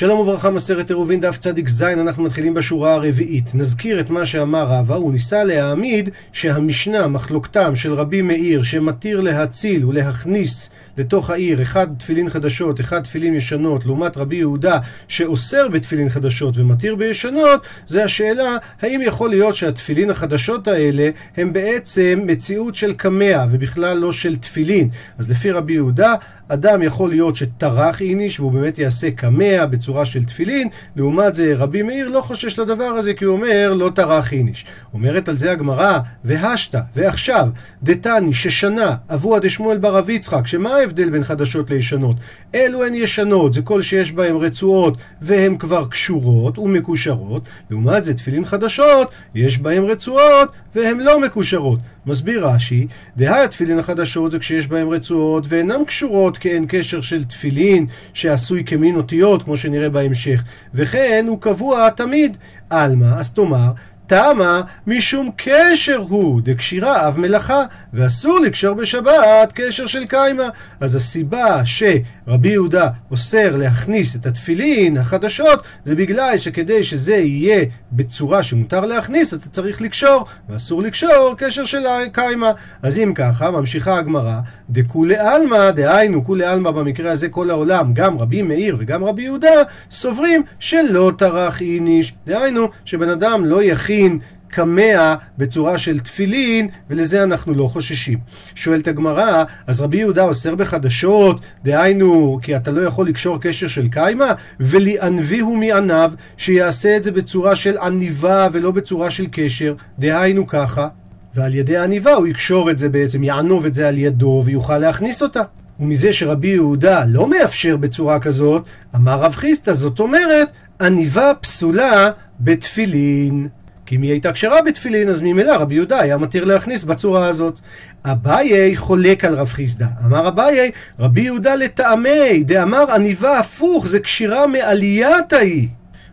שלום וברכה, מסרת עירובין, דף צדיק ז, אנחנו מתחילים בשורה הרביעית. נזכיר את מה שאמר רבא, הוא ניסה להעמיד שהמשנה, מחלוקתם של רבי מאיר, שמתיר להציל ולהכניס לתוך העיר אחד תפילין חדשות, אחד תפילין ישנות, לעומת רבי יהודה שאוסר בתפילין חדשות ומתיר בישנות, זה השאלה האם יכול להיות שהתפילין החדשות האלה הם בעצם מציאות של קמע ובכלל לא של תפילין. אז לפי רבי יהודה, אדם יכול להיות שטרח איניש והוא באמת יעשה קמע בצורה של תפילין, לעומת זה רבי מאיר לא חושש לדבר הזה כי הוא אומר לא טרח איניש. אומרת על זה הגמרא, והשתא, ועכשיו, דתני ששנה אבוה דשמואל בר אב יצחק, שמה ההבדל בין חדשות לישנות? אלו הן ישנות, זה כל שיש בהן רצועות והן כבר קשורות ומקושרות, לעומת זה תפילין חדשות, יש בהן רצועות והן לא מקושרות. מסביר רש"י, דהי התפילין החדשות זה כשיש בהן רצועות ואינן קשורות כאין קשר של תפילין שעשוי כמין אותיות, כמו שנראה בהמשך, וכן הוא קבוע תמיד. עלמא, אז תאמר, תמה משום קשר הוא דקשירה אב מלאכה, ואסור לקשור בשבת קשר של קיימא. אז הסיבה שרבי יהודה אוסר להכניס את התפילין החדשות, זה בגלל שכדי שזה יהיה בצורה שמותר להכניס, אתה צריך לקשור, ואסור לקשור קשר של קיימא. אז אם ככה, ממשיכה הגמרא, דכולי עלמא, דהיינו כולי עלמא במקרה הזה כל העולם, גם רבי מאיר וגם רבי יהודה, סוברים שלא טרח איניש, דהיינו שבן אדם לא יכין תפילין קמע בצורה של תפילין, ולזה אנחנו לא חוששים. שואלת הגמרא, אז רבי יהודה אוסר בחדשות, דהיינו, כי אתה לא יכול לקשור קשר של קיימא, וליענביהו מעניו, שיעשה את זה בצורה של עניבה ולא בצורה של קשר, דהיינו ככה, ועל ידי העניבה הוא יקשור את זה בעצם, יענוב את זה על ידו ויוכל להכניס אותה. ומזה שרבי יהודה לא מאפשר בצורה כזאת, אמר רב חיסטה, זאת אומרת, עניבה פסולה בתפילין. כי אם היא הייתה כשרה בתפילין, אז ממילא רבי יהודה היה מתיר להכניס בצורה הזאת. אביי חולק על רב חיסדא. אמר אביי, רבי יהודה לטעמי, דאמר עניבה הפוך, זה כשירה מעליית ההיא.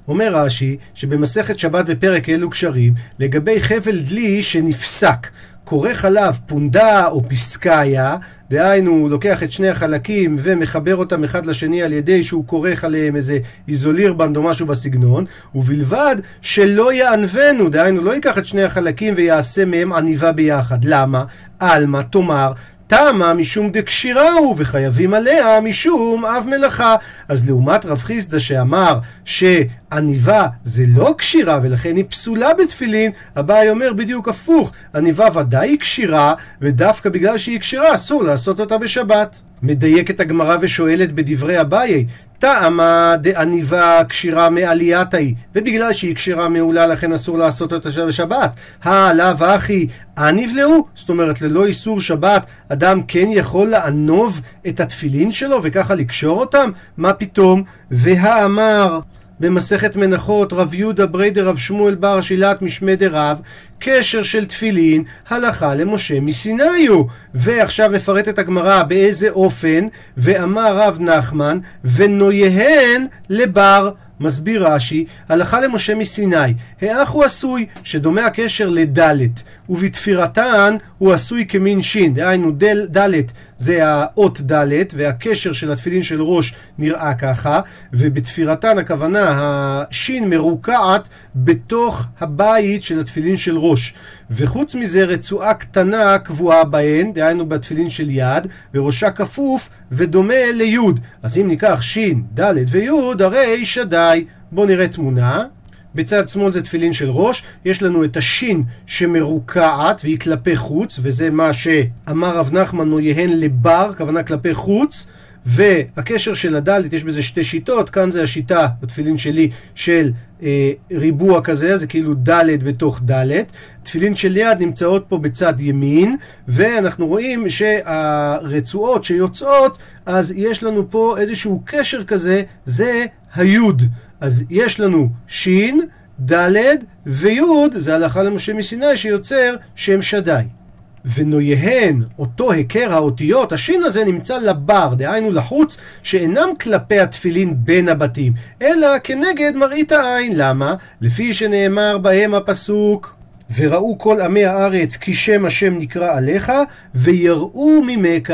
אומר רש"י, שבמסכת שבת בפרק אלו קשרים, לגבי חבל דלי שנפסק, כורך עליו פונדה או פסקאיה, דהיינו, הוא לוקח את שני החלקים ומחבר אותם אחד לשני על ידי שהוא כורך עליהם איזה איזולירבנד או משהו בסגנון, ובלבד שלא יענבנו, דהיינו, לא ייקח את שני החלקים ויעשה מהם עניבה ביחד. למה? עלמא תאמר תמה משום דקשירה הוא, וחייבים עליה משום אב מלאכה. אז לעומת רב חיסדא שאמר שעניבה זה לא קשירה ולכן היא פסולה בתפילין, אביי אומר בדיוק הפוך, עניבה ודאי היא קשירה, ודווקא בגלל שהיא קשירה אסור לעשות אותה בשבת. מדייקת הגמרא ושואלת בדברי אביי, טעמה דעניבה כשירה מעליית ההיא, ובגלל שהיא כשירה מעולה לכן אסור לעשות אותה בשבת. העלו אחי הנבלעו, זאת אומרת ללא איסור שבת, אדם כן יכול לענוב את התפילין שלו וככה לקשור אותם? מה פתאום? והאמר במסכת מנחות רב יהודה בריידר רב שמואל בר שילת משמי דרב קשר של תפילין הלכה למשה מסיני הוא. ועכשיו מפרטת הגמרא באיזה אופן ואמר רב נחמן ונויהן לבר מסביר רש"י, הלכה למשה מסיני, האח הוא עשוי, שדומה הקשר לדלת, ובתפירתן הוא עשוי כמין שין, דהיינו דל, דלת זה האות דלת, והקשר של התפילין של ראש נראה ככה, ובתפירתן הכוונה השין מרוקעת בתוך הבית של התפילין של ראש. וחוץ מזה רצועה קטנה קבועה בהן, דהיינו בתפילין של יד, וראשה כפוף ודומה ליוד. אז אם ניקח שין, ד' וי', הרי שדי. בואו נראה תמונה. בצד שמאל זה תפילין של ראש, יש לנו את השין שמרוקעת והיא כלפי חוץ, וזה מה שאמר רב נחמן נו יהן לבר, כוונה כלפי חוץ, והקשר של הדלת, יש בזה שתי שיטות, כאן זה השיטה בתפילין שלי של אה, ריבוע כזה, זה כאילו דלת בתוך דלת. תפילין של יד נמצאות פה בצד ימין, ואנחנו רואים שהרצועות שיוצאות, אז יש לנו פה איזשהו קשר כזה, זה היוד. אז יש לנו שין, דלת ויוד, זה הלכה למשה מסיני שיוצר שם שדי. ונויהן, אותו היכר האותיות, השין הזה נמצא לבר, דהיינו לחוץ, שאינם כלפי התפילין בין הבתים, אלא כנגד מראית העין. למה? לפי שנאמר בהם הפסוק וראו כל עמי הארץ כי שם השם נקרא עליך, ויראו ממך,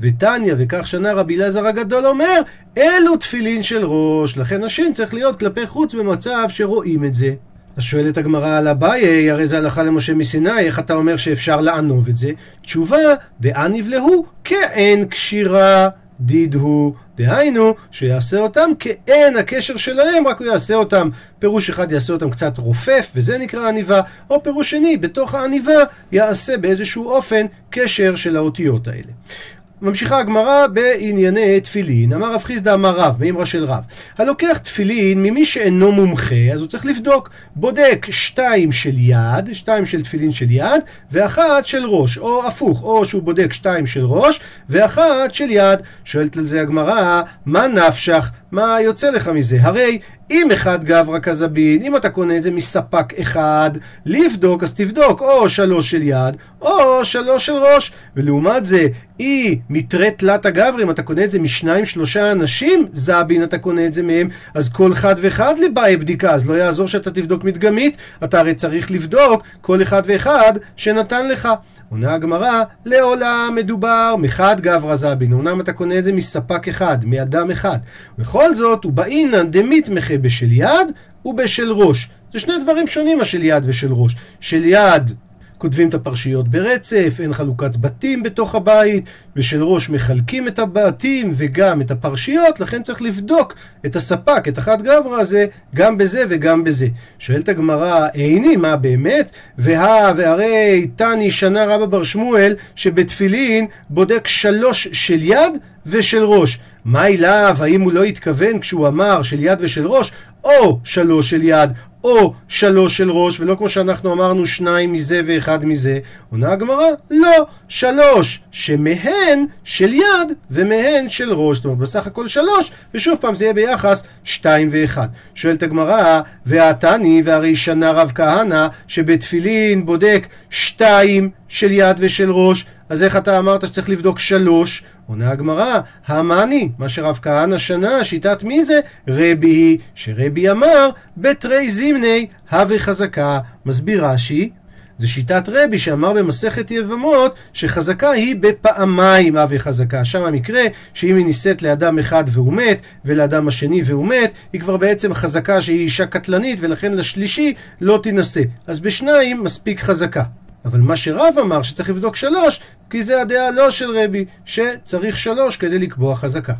ותניא, וכך שנה רבי אלעזר הגדול אומר, אלו תפילין של ראש. לכן השין צריך להיות כלפי חוץ במצב שרואים את זה. אז שואלת הגמרא על אביי, הרי זה הלכה למשה מסיני, איך אתה אומר שאפשר לענוב את זה? תשובה, דאניב להו, כאין קשירה. דיד הוא, דהיינו, שיעשה אותם כאין הקשר שלהם, רק הוא יעשה אותם, פירוש אחד יעשה אותם קצת רופף, וזה נקרא עניבה, או פירוש שני, בתוך העניבה יעשה באיזשהו אופן קשר של האותיות האלה. ממשיכה הגמרא בענייני תפילין. אמר רב חיסדא אמר רב, באמרה של רב. הלוקח תפילין ממי שאינו מומחה, אז הוא צריך לבדוק. בודק שתיים של יד, שתיים של תפילין של יד, ואחת של ראש. או הפוך, או שהוא בודק שתיים של ראש, ואחת של יד. שואלת על זה הגמרא, מה נפשך? מה יוצא לך מזה? הרי אם אחד גברא כזבין, אם אתה קונה את זה מספק אחד, לבדוק, אז תבדוק או שלוש של יד, או שלוש של ראש. ולעומת זה, אי מתרי תלת הגברי, אם אתה קונה את זה משניים שלושה אנשים, זבין אתה קונה את זה מהם, אז כל אחד ואחד לבאי בדיקה, אז לא יעזור שאתה תבדוק מדגמית, אתה הרי צריך לבדוק כל אחד ואחד שנתן לך. עונה הגמרא, לעולם מדובר מחד גברא זבין. אמנם אתה קונה את זה מספק אחד, מאדם אחד. בכל זאת, הוא באינן דמתמחה בשל יד ובשל ראש. זה שני דברים שונים, השל יד ושל ראש. של יד כותבים את הפרשיות ברצף, אין חלוקת בתים בתוך הבית, ושל ראש מחלקים את הבתים וגם את הפרשיות, לכן צריך לבדוק את הספק, את אחת גברא הזה, גם בזה וגם בזה. שואלת הגמרא, איני, מה באמת? והא והרי תני שנה רבא בר שמואל, שבתפילין בודק שלוש של יד ושל ראש. מה אליו? האם הוא לא התכוון כשהוא אמר של יד ושל ראש, או שלוש של יד, או שלוש של ראש, ולא כמו שאנחנו אמרנו שניים מזה ואחד מזה. עונה הגמרא, לא, שלוש שמהן של יד ומהן של ראש. זאת אומרת, בסך הכל שלוש, ושוב פעם זה יהיה ביחס שתיים ואחד. שואלת הגמרא, והתני והרי שנה רב כהנא, שבתפילין בודק שתיים של יד ושל ראש, אז איך אתה אמרת שצריך לבדוק שלוש? עונה הגמרא, המאני, מה שרב כהנא שנה, שיטת מי זה? רבי היא, שרבי אמר, בתרי זימני, הווה חזקה. מסביר רש"י, זה שיטת רבי שאמר במסכת יבמות שחזקה היא בפעמיים אבי חזקה. שם המקרה שאם היא נישאת לאדם אחד והוא מת, ולאדם השני והוא מת, היא כבר בעצם חזקה שהיא אישה קטלנית ולכן לשלישי לא תינשא. אז בשניים מספיק חזקה. אבל מה שרב אמר שצריך לבדוק שלוש, כי זה הדעה לא של רבי, שצריך שלוש כדי לקבוע חזקה.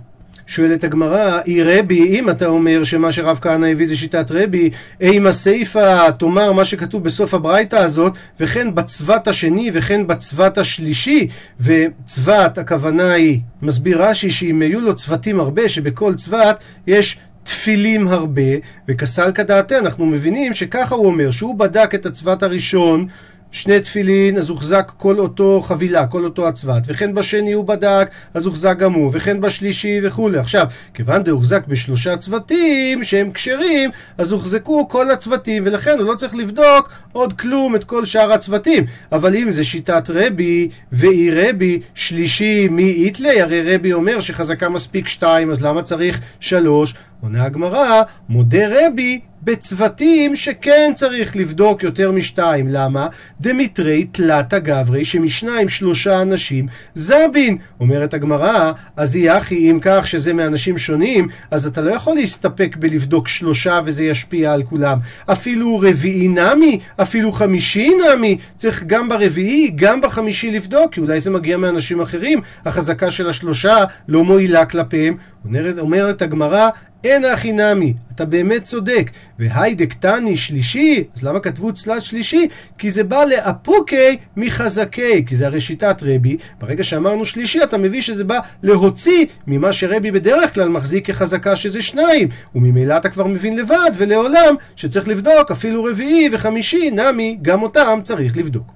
שואלת הגמרא, אי רבי, אם אתה אומר שמה שרב כהנא הביא זה שיטת רבי, אימה סיפא תאמר מה שכתוב בסוף הברייתא הזאת, וכן בצוות השני וכן בצוות השלישי, וצוות הכוונה היא, מסביר רש"י שאם היו לו צוותים הרבה, שבכל צוות יש תפילים הרבה, וכסלקא דעתה אנחנו מבינים שככה הוא אומר, שהוא בדק את הצוות הראשון שני תפילין, אז הוחזק כל אותו חבילה, כל אותו הצוות, וכן בשני הוא בדק, אז הוחזק גם הוא, וכן בשלישי וכולי. עכשיו, כיוון דהוחזק בשלושה צוותים שהם כשרים, אז הוחזקו כל הצוותים, ולכן הוא לא צריך לבדוק עוד כלום את כל שאר הצוותים. אבל אם זה שיטת רבי, ואי רבי, שלישי מי איתלי, הרי רבי אומר שחזקה מספיק שתיים, אז למה צריך שלוש? עונה הגמרא, מודה רבי בצוותים שכן צריך לבדוק יותר משתיים. למה? דמיטרי תלתא גברי, שמשניים שלושה אנשים זבין. אומרת הגמרא, אז אחי אם כך שזה מאנשים שונים, אז אתה לא יכול להסתפק בלבדוק שלושה וזה ישפיע על כולם. אפילו רביעי נמי, אפילו חמישי נמי, צריך גם ברביעי, גם בחמישי לבדוק, כי אולי זה מגיע מאנשים אחרים, החזקה של השלושה לא מועילה כלפיהם. אומרת, אומרת הגמרא, אין הכי נמי, אתה באמת צודק. והיידק תני שלישי, אז למה כתבו צלת שלישי? כי זה בא לאפוקי מחזקי, כי זה הרי שיטת רבי. ברגע שאמרנו שלישי, אתה מביא שזה בא להוציא ממה שרבי בדרך כלל מחזיק כחזקה שזה שניים. וממילא אתה כבר מבין לבד ולעולם שצריך לבדוק אפילו רביעי וחמישי, נמי, גם אותם צריך לבדוק.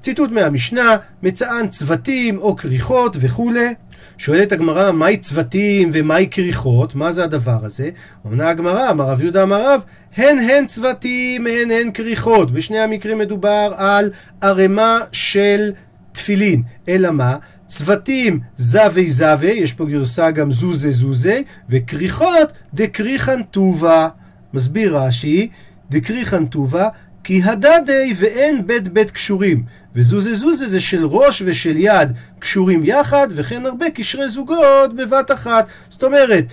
ציטוט מהמשנה, מצען צוותים או כריכות וכולי. שואלת הגמרא, מהי צוותים ומהי כריכות? מה זה הדבר הזה? עונה הגמרא, אמר רב יהודה אמר רב, הן הן צוותים, הן הן כריכות. בשני המקרים מדובר על ערימה של תפילין. אלא מה? צוותים זווה זווה, יש פה גרסה גם זוזה זוזה, וכריכות דקריחן טובה. מסביר רש"י, דקריחן טובה, כי הדדי ואין בית בית קשורים. וזוזה זוזה זה של ראש ושל יד קשורים יחד, וכן הרבה קשרי זוגות בבת אחת. זאת אומרת,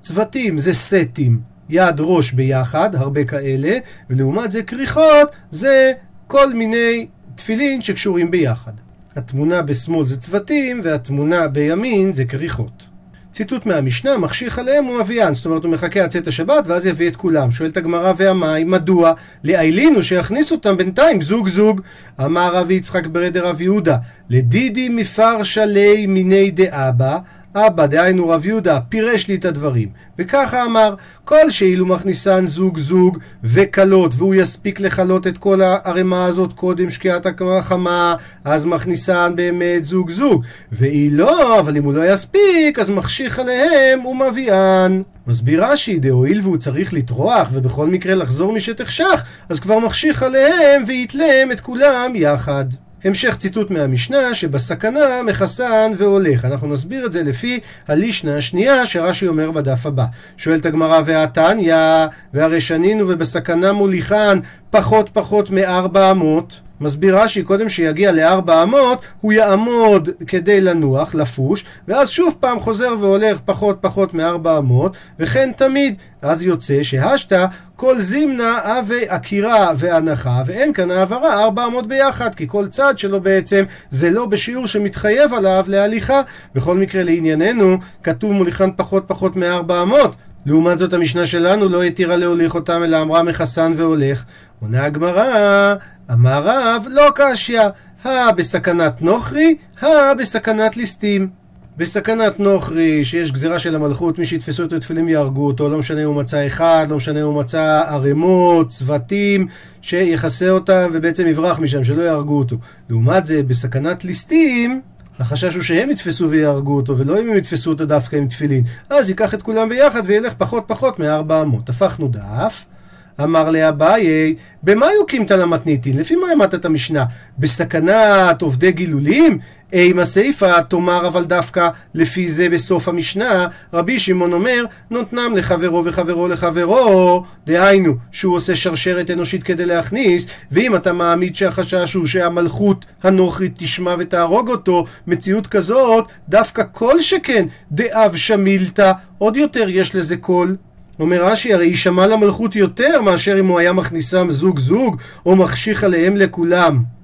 צוותים זה סטים, יד ראש ביחד, הרבה כאלה, ולעומת זה כריכות זה כל מיני תפילין שקשורים ביחד. התמונה בשמאל זה צוותים, והתמונה בימין זה כריכות. ציטוט מהמשנה, מחשיך עליהם הוא אביאן, זאת אומרת הוא מחכה עד צאת השבת ואז יביא את כולם. שואלת הגמרא והמים, מדוע? לאיילין שיכניס אותם בינתיים זוג זוג. אמר רב יצחק ברדר רב יהודה, לדידי מפרשה לי מיני דאבא אבא, דהיינו רב יהודה, פירש לי את הדברים. וככה אמר, כל שאילו מכניסן זוג זוג וכלות, והוא יספיק לכלות את כל הערימה הזאת קודם שקיעת החמה, אז מכניסן באמת זוג זוג. ואי לא, אבל אם הוא לא יספיק, אז מחשיך עליהם ומביאן. מסביר רש"י, דהואיל והוא צריך לטרוח, ובכל מקרה לחזור משטח שח, אז כבר מחשיך עליהם ויתלם את כולם יחד. המשך ציטוט מהמשנה שבסכנה מחסן והולך. אנחנו נסביר את זה לפי הלישנה השנייה שרש"י אומר בדף הבא. שואלת הגמרא והתניא, והרי שנינו ובסכנה מוליכן פחות פחות מארבע אמות. מסביר רש"י, קודם שיגיע לארבע אמות, הוא יעמוד כדי לנוח, לפוש, ואז שוב פעם חוזר והולך פחות פחות מארבע אמות, וכן תמיד. אז יוצא שהשתא כל זימנה אבי עקירה והנחה, ואין כאן העברה ארבע אמות ביחד, כי כל צד שלו בעצם זה לא בשיעור שמתחייב עליו להליכה. בכל מקרה לענייננו, כתוב מוליכן פחות פחות מארבע אמות. לעומת זאת המשנה שלנו לא התירה להוליך אותם, אלא אמרה מחסן והולך. עונה הגמרא, אמר רב, לא קשיא, הא בסכנת נוכרי, הא בסכנת ליסטים. בסכנת נוכרי, שיש גזירה של המלכות, מי שיתפסו אותו תפילים יהרגו אותו, לא משנה אם הוא מצא אחד, לא משנה אם הוא מצא ערימות, צוותים, שיכסה אותם ובעצם יברח משם, שלא יהרגו אותו. לעומת זה, בסכנת ליסטים, החשש הוא שהם יתפסו ויהרגו אותו, ולא אם הם יתפסו אותו דווקא עם תפילין. אז ייקח את כולם ביחד וילך פחות פחות מארבע אמות. הפכנו דף. אמר לאביי, במה יוקים תלמתניתין? לפי מה העמדת את המשנה? בסכנת עובדי גילולים? אימה הסיפא תאמר אבל דווקא לפי זה בסוף המשנה, רבי שמעון אומר, נותנם לחברו וחברו לחברו, דהיינו, שהוא עושה שרשרת אנושית כדי להכניס, ואם אתה מעמיד שהחשש הוא שהמלכות הנוכרית תשמע ותהרוג אותו, מציאות כזאת, דווקא כל שכן דאב שמילתא, עוד יותר יש לזה קול. אומר רש"י, הרי יישמע למלכות יותר מאשר אם הוא היה מכניסם זוג זוג, או מחשיך עליהם לכולם.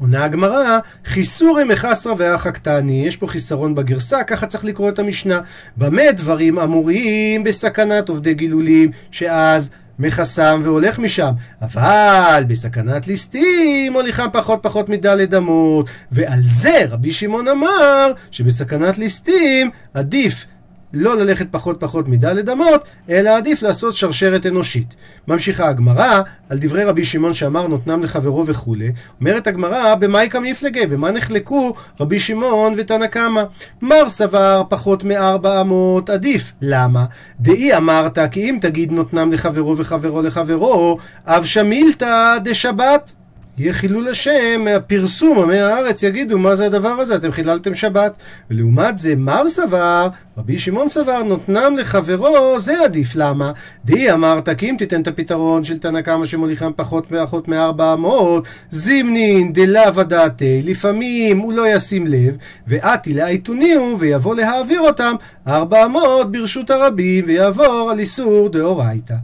עונה הגמרא, חיסורי מחסרא ואחא קטני, יש פה חיסרון בגרסה, ככה צריך לקרוא את המשנה. במה דברים אמורים בסכנת עובדי גילולים, שאז מחסם והולך משם, אבל בסכנת ליסטים מוליכם פחות פחות מדלת אמות, ועל זה רבי שמעון אמר שבסכנת ליסטים עדיף לא ללכת פחות פחות מדלת אמות, אלא עדיף לעשות שרשרת אנושית. ממשיכה הגמרא, על דברי רבי שמעון שאמר נותנם לחברו וכולי, אומרת הגמרא, במאי כמפלגי, במה נחלקו רבי שמעון ותנא קמא? מר סבר פחות מארבע אמות, עדיף. למה? דאי אמרת, כי אם תגיד נותנם לחברו וחברו לחברו, אב שמילתא דשבת. יהיה חילול השם מהפרסום, עמי הארץ יגידו מה זה הדבר הזה, אתם חיללתם שבת. ולעומת זה, מר סבר, רבי שמעון סבר, נותנם לחברו, זה עדיף. למה? די אמרת, כי אם תיתן את הפתרון של תנא קמא שמוליכם פחות ואחות מארבע אמות, זימנין דלאו דעתי, לפעמים הוא לא ישים לב, ואתי לאייתוניהו, ויבוא להעביר אותם ארבע אמות ברשות הרבים, ויעבור על איסור דאורייתא.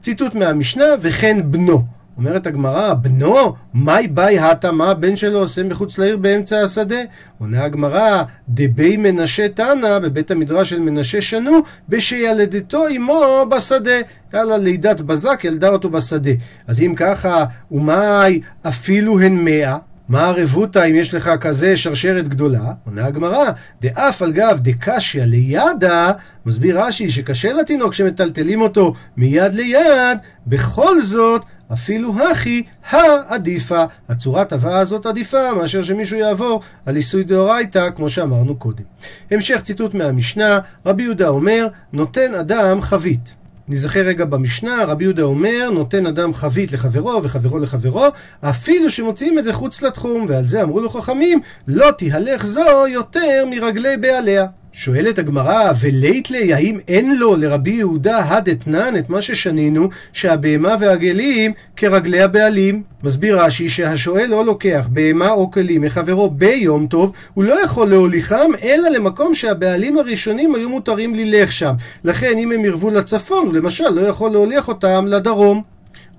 ציטוט מהמשנה, וכן בנו. אומרת הגמרא, בנו, מאי באי הטה, מה הבן שלו עושה מחוץ לעיר באמצע השדה? עונה הגמרא, דבי מנשה תנא, בבית המדרש של מנשה שנו, בשילדתו עמו בשדה. יאללה, לידת בזק, ילדה אותו בשדה. אז אם ככה, ומאי אפילו הן מאה? מה הרבותא אם יש לך כזה שרשרת גדולה? עונה הגמרא, דאף על גב דקשיא לידה, מסביר רש"י שקשה לתינוק שמטלטלים אותו מיד ליד, בכל זאת אפילו הכי העדיפה. הצורת הבאה הזאת עדיפה מאשר שמישהו יעבור על עיסוי דאורייתא, כמו שאמרנו קודם. המשך ציטוט מהמשנה, רבי יהודה אומר, נותן אדם חבית. נזכר רגע במשנה, רבי יהודה אומר, נותן אדם חבית לחברו וחברו לחברו, אפילו שמוציאים את זה חוץ לתחום, ועל זה אמרו לו חכמים, לא תהלך זו יותר מרגלי בעליה. שואלת הגמרא, ולייטלי, האם אין לו לרבי יהודה הדתנן את מה ששנינו, שהבהמה והגלים כרגלי הבעלים? מסביר רש"י שהשואל לא לוקח בהמה או כלים מחברו ביום טוב, הוא לא יכול להוליכם אלא למקום שהבעלים הראשונים היו מותרים ללך שם. לכן אם הם ירבו לצפון, הוא למשל לא יכול להוליך אותם לדרום.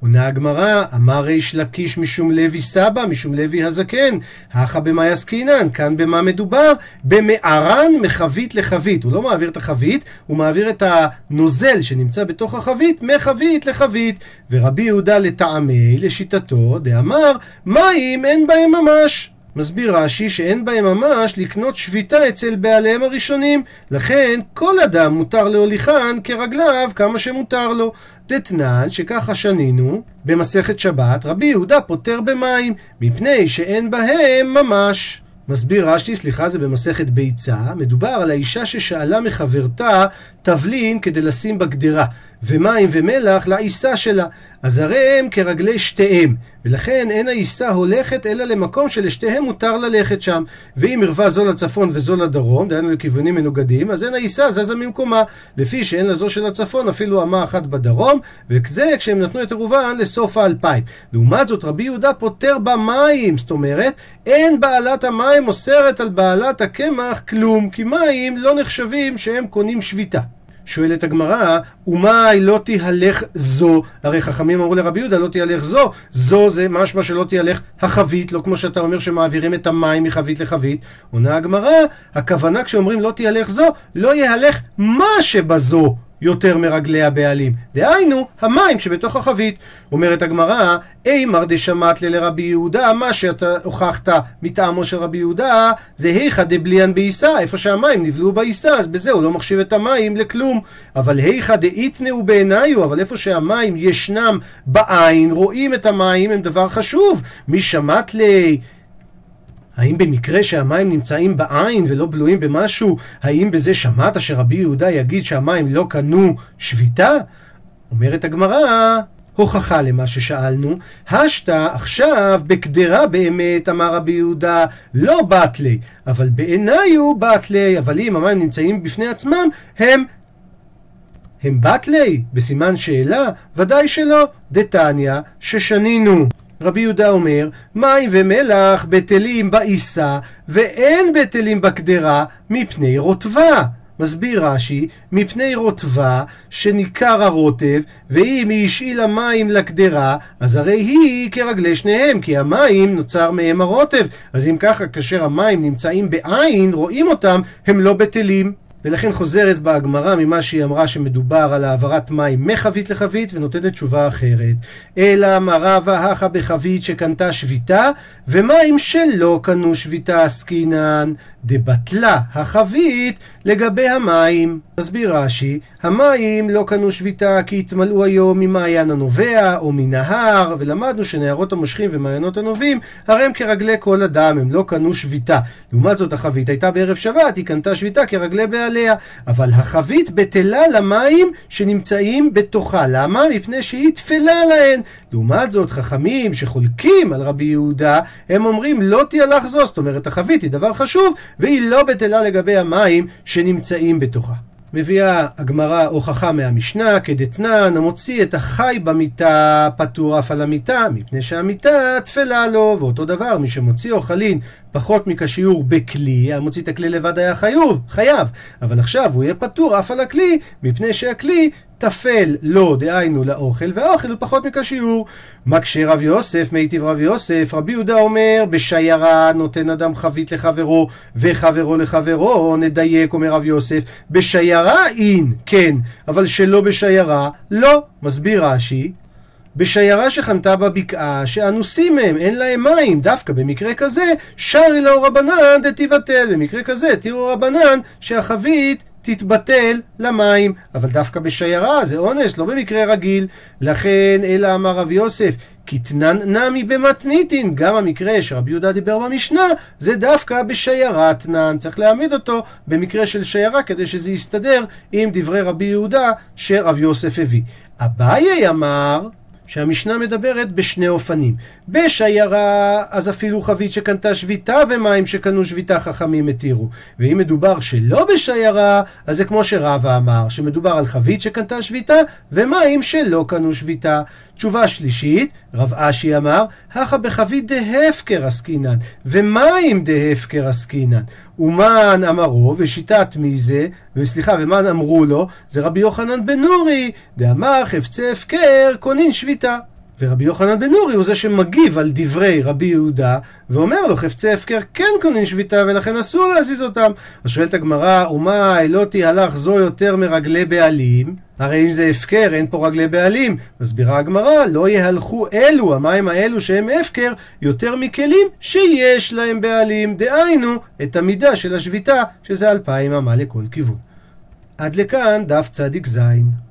עונה הגמרא, אמר ריש לקיש משום לוי סבא, משום לוי הזקן, הכא במאי עסקינן, כאן במה מדובר? במערן מחבית לחבית. הוא לא מעביר את החבית, הוא מעביר את הנוזל שנמצא בתוך החבית מחבית לחבית. ורבי יהודה לטעמי, לשיטתו, דאמר, מים אין בהם ממש. מסביר רש"י שאין בהם ממש לקנות שביתה אצל בעליהם הראשונים, לכן כל אדם מותר להוליכן כרגליו כמה שמותר לו. דתנן, שככה שנינו, במסכת שבת, רבי יהודה פוטר במים, מפני שאין בהם ממש. מסביר רש"י, סליחה, זה במסכת ביצה, מדובר על האישה ששאלה מחברתה תבלין כדי לשים בגדרה, ומים ומלח לעיסה שלה. אז הרי הם כרגלי שתיהם, ולכן אין העיסה הולכת אלא למקום שלשתיהם מותר ללכת שם. ואם ערווה זו לצפון וזו לדרום, דהיינו לכיוונים מנוגדים, אז אין העיסה זזה ממקומה, לפי שאין לזו של הצפון אפילו אמה אחת בדרום, וזה כשהם נתנו את עירובן לסוף האלפיים. לעומת זאת רבי יהודה פוטר במים, זאת אומרת, אין בעלת המים אוסרת על בעלת הקמח כלום, כי מים לא נחשבים שהם קונים שביתה. שואלת הגמרא, ומאי לא תהלך זו? הרי חכמים אמרו לרבי יהודה, לא תהלך זו. זו זה משמע שלא תהלך החבית, לא כמו שאתה אומר שמעבירים את המים מחבית לחבית. עונה הגמרא, הכוונה כשאומרים לא תהלך זו, לא יהלך מה שבזו. יותר מרגלי הבעלים. דהיינו, המים שבתוך החבית. אומרת הגמרא, אימר דשמט לרבי יהודה, מה שאתה הוכחת מטעמו של רבי יהודה, זה היכא דבליאן בעיסה, איפה שהמים נבלעו בעיסה, אז בזה הוא לא מחשיב את המים לכלום. אבל היכא דאיתנאו בעיניו, אבל איפה שהמים ישנם בעין, רואים את המים, הם דבר חשוב. מי לי... האם במקרה שהמים נמצאים בעין ולא בלויים במשהו, האם בזה שמעת שרבי יהודה יגיד שהמים לא קנו שביתה? אומרת הגמרא, הוכחה למה ששאלנו, השתא עכשיו בקדרה באמת, אמר רבי יהודה, לא בתלי, אבל בעיניי הוא בתלי, אבל אם המים נמצאים בפני עצמם, הם הם בתלי? בסימן שאלה? ודאי שלא. דתניא, ששנינו. רבי יהודה אומר, מים ומלח בטלים בעיסה, ואין בטלים בקדרה מפני רוטבה. מסביר רש"י, מפני רוטבה שניכר הרוטב, ואם היא השאילה מים לקדרה, אז הרי היא כרגלי שניהם, כי המים נוצר מהם הרוטב. אז אם ככה, כאשר המים נמצאים בעין, רואים אותם, הם לא בטלים. ולכן חוזרת בה הגמרא ממה שהיא אמרה שמדובר על העברת מים מחבית לחבית ונותנת תשובה אחרת. אלא מרה והכה בחבית שקנתה שביתה ומים שלא קנו שביתה עסקינן דבטלה החבית לגבי המים. מסביר רש"י, המים לא קנו שביתה כי התמלאו היום ממעיין הנובע או מנהר, ולמדנו שנהרות המושכים ומעיינות הנובעים, הרי הם כרגלי כל אדם, הם לא קנו שביתה. לעומת זאת החבית הייתה בערב שבת, היא קנתה שביתה כרגלי בעליה. אבל החבית בטלה למים שנמצאים בתוכה. למה? מפני שהיא תפלה להן. לעומת זאת, חכמים שחולקים על רבי יהודה, הם אומרים לא תהלך זו, זאת אומרת החבית היא דבר חשוב, והיא לא בטלה לגבי המים שנמצאים בתוכה. מביאה הגמרא הוכחה מהמשנה, כדתנן, המוציא את החי במיטה, פטור אף על המיטה, מפני שהמיטה תפלה לו, ואותו דבר, מי שמוציא אוכלין פחות מכשיור בכלי, המוציא את הכלי לבד היה חיוב, חייב, אבל עכשיו הוא יהיה פטור אף על הכלי, מפני שהכלי טפל לו, דהיינו לאוכל, והאוכל הוא פחות מכשיור. מקשה רב יוסף, מיטיב רב יוסף, רבי יהודה אומר, בשיירה נותן אדם חבית לחברו, וחברו לחברו, נדייק, אומר רב יוסף, בשיירה אין, כן, אבל שלא בשיירה, לא. מסביר רש"י, בשיירה שחנתה בבקעה, שאנוסים הם, אין להם מים, דווקא במקרה כזה, שרי לאור רבנן דתיבטל, במקרה כזה, תראו רבנן שהחבית תתבטל למים, אבל דווקא בשיירה זה אונס, לא במקרה רגיל. לכן, אלא אמר רב יוסף, קטנן נמי במתניתין, גם המקרה שרבי יהודה דיבר במשנה, זה דווקא בשיירה תנן. צריך להעמיד אותו במקרה של שיירה כדי שזה יסתדר עם דברי רבי יהודה שרב יוסף הביא. אביי אמר שהמשנה מדברת בשני אופנים. בשיירה, אז אפילו חבית שקנתה שביתה ומים שקנו שביתה חכמים התירו. ואם מדובר שלא בשיירה, אז זה כמו שרבא אמר, שמדובר על חבית שקנתה שביתה ומים שלא קנו שביתה. תשובה שלישית, רב אשי אמר, הכה בחבית דהפקר עסקינן, ומים דהפקר עסקינן. ומן אמרו, ושיטת מי זה, וסליחה, ומן אמרו לו, זה רבי יוחנן בן נורי, דאמר חפצי הפקר קונין שביתה. ורבי יוחנן בן נורי הוא זה שמגיב על דברי רבי יהודה ואומר לו חפצי הפקר כן קונים שביתה ולכן אסור להזיז אותם. אז שואלת הגמרא, ומה אלותי הלך זו יותר מרגלי בעלים? הרי אם זה הפקר אין פה רגלי בעלים. מסבירה הגמרא, לא יהלכו אלו, המים האלו שהם הפקר, יותר מכלים שיש להם בעלים. דהיינו, את המידה של השביתה, שזה אלפיים אמה לכל כיוון. עד לכאן דף צדיק זין.